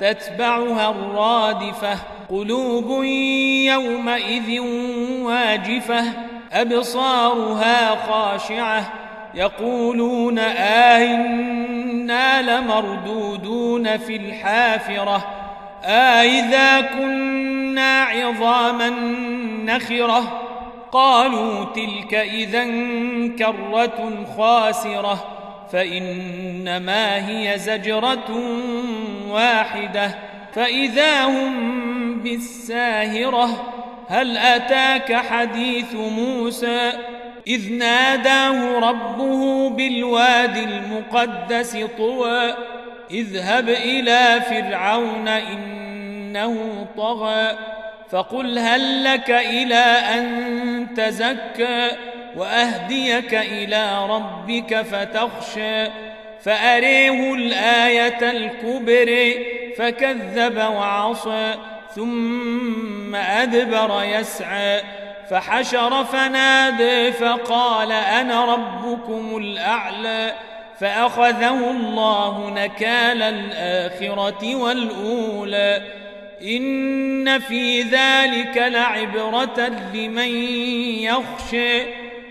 تتبعها الرادفة قلوب يومئذ واجفة أبصارها خاشعة يقولون آئنا لمردودون في الحافرة آئذا كنا عظاما نخرة؟ قالوا تلك إذا كرة خاسرة. فإنما هي زجرة واحدة. فإذا هم بالساهرة هل أتاك حديث موسى؟ إذ ناداه ربه بالوادي المقدس طوى اذهب إلى فرعون إنه طغى فقل هل لك إلى أن تزكى؟ وأهديك إلى ربك فتخشى فأريه الآية الكبر فكذب وعصى ثم أدبر يسعى فحشر فنادى فقال أنا ربكم الأعلى فأخذه الله نكال الآخرة والأولى. إن في ذلك لعبرة لمن يخشى.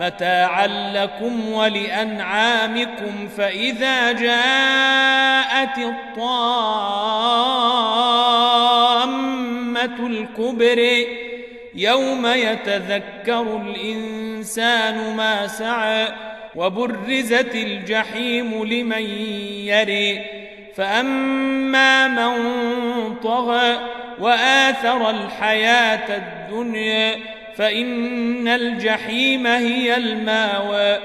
متاعا لكم ولأنعامكم فإذا جاءت الطامة الكبر يوم يتذكر الإنسان ما سعى وبرزت الجحيم لمن يري فأما من طغى وآثر الحياة الدنيا فإن الجحيم هي الماوى.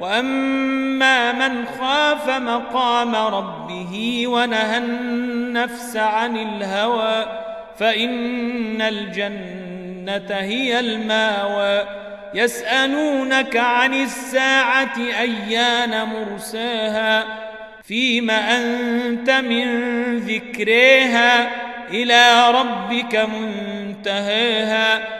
وأما من خاف مقام ربه ونهى النفس عن الهوى فإن الجنة هي الماوى. يسألونك عن الساعة أيان مرساها؟ فيم أنت من ذكريها إلى ربك منتهاها؟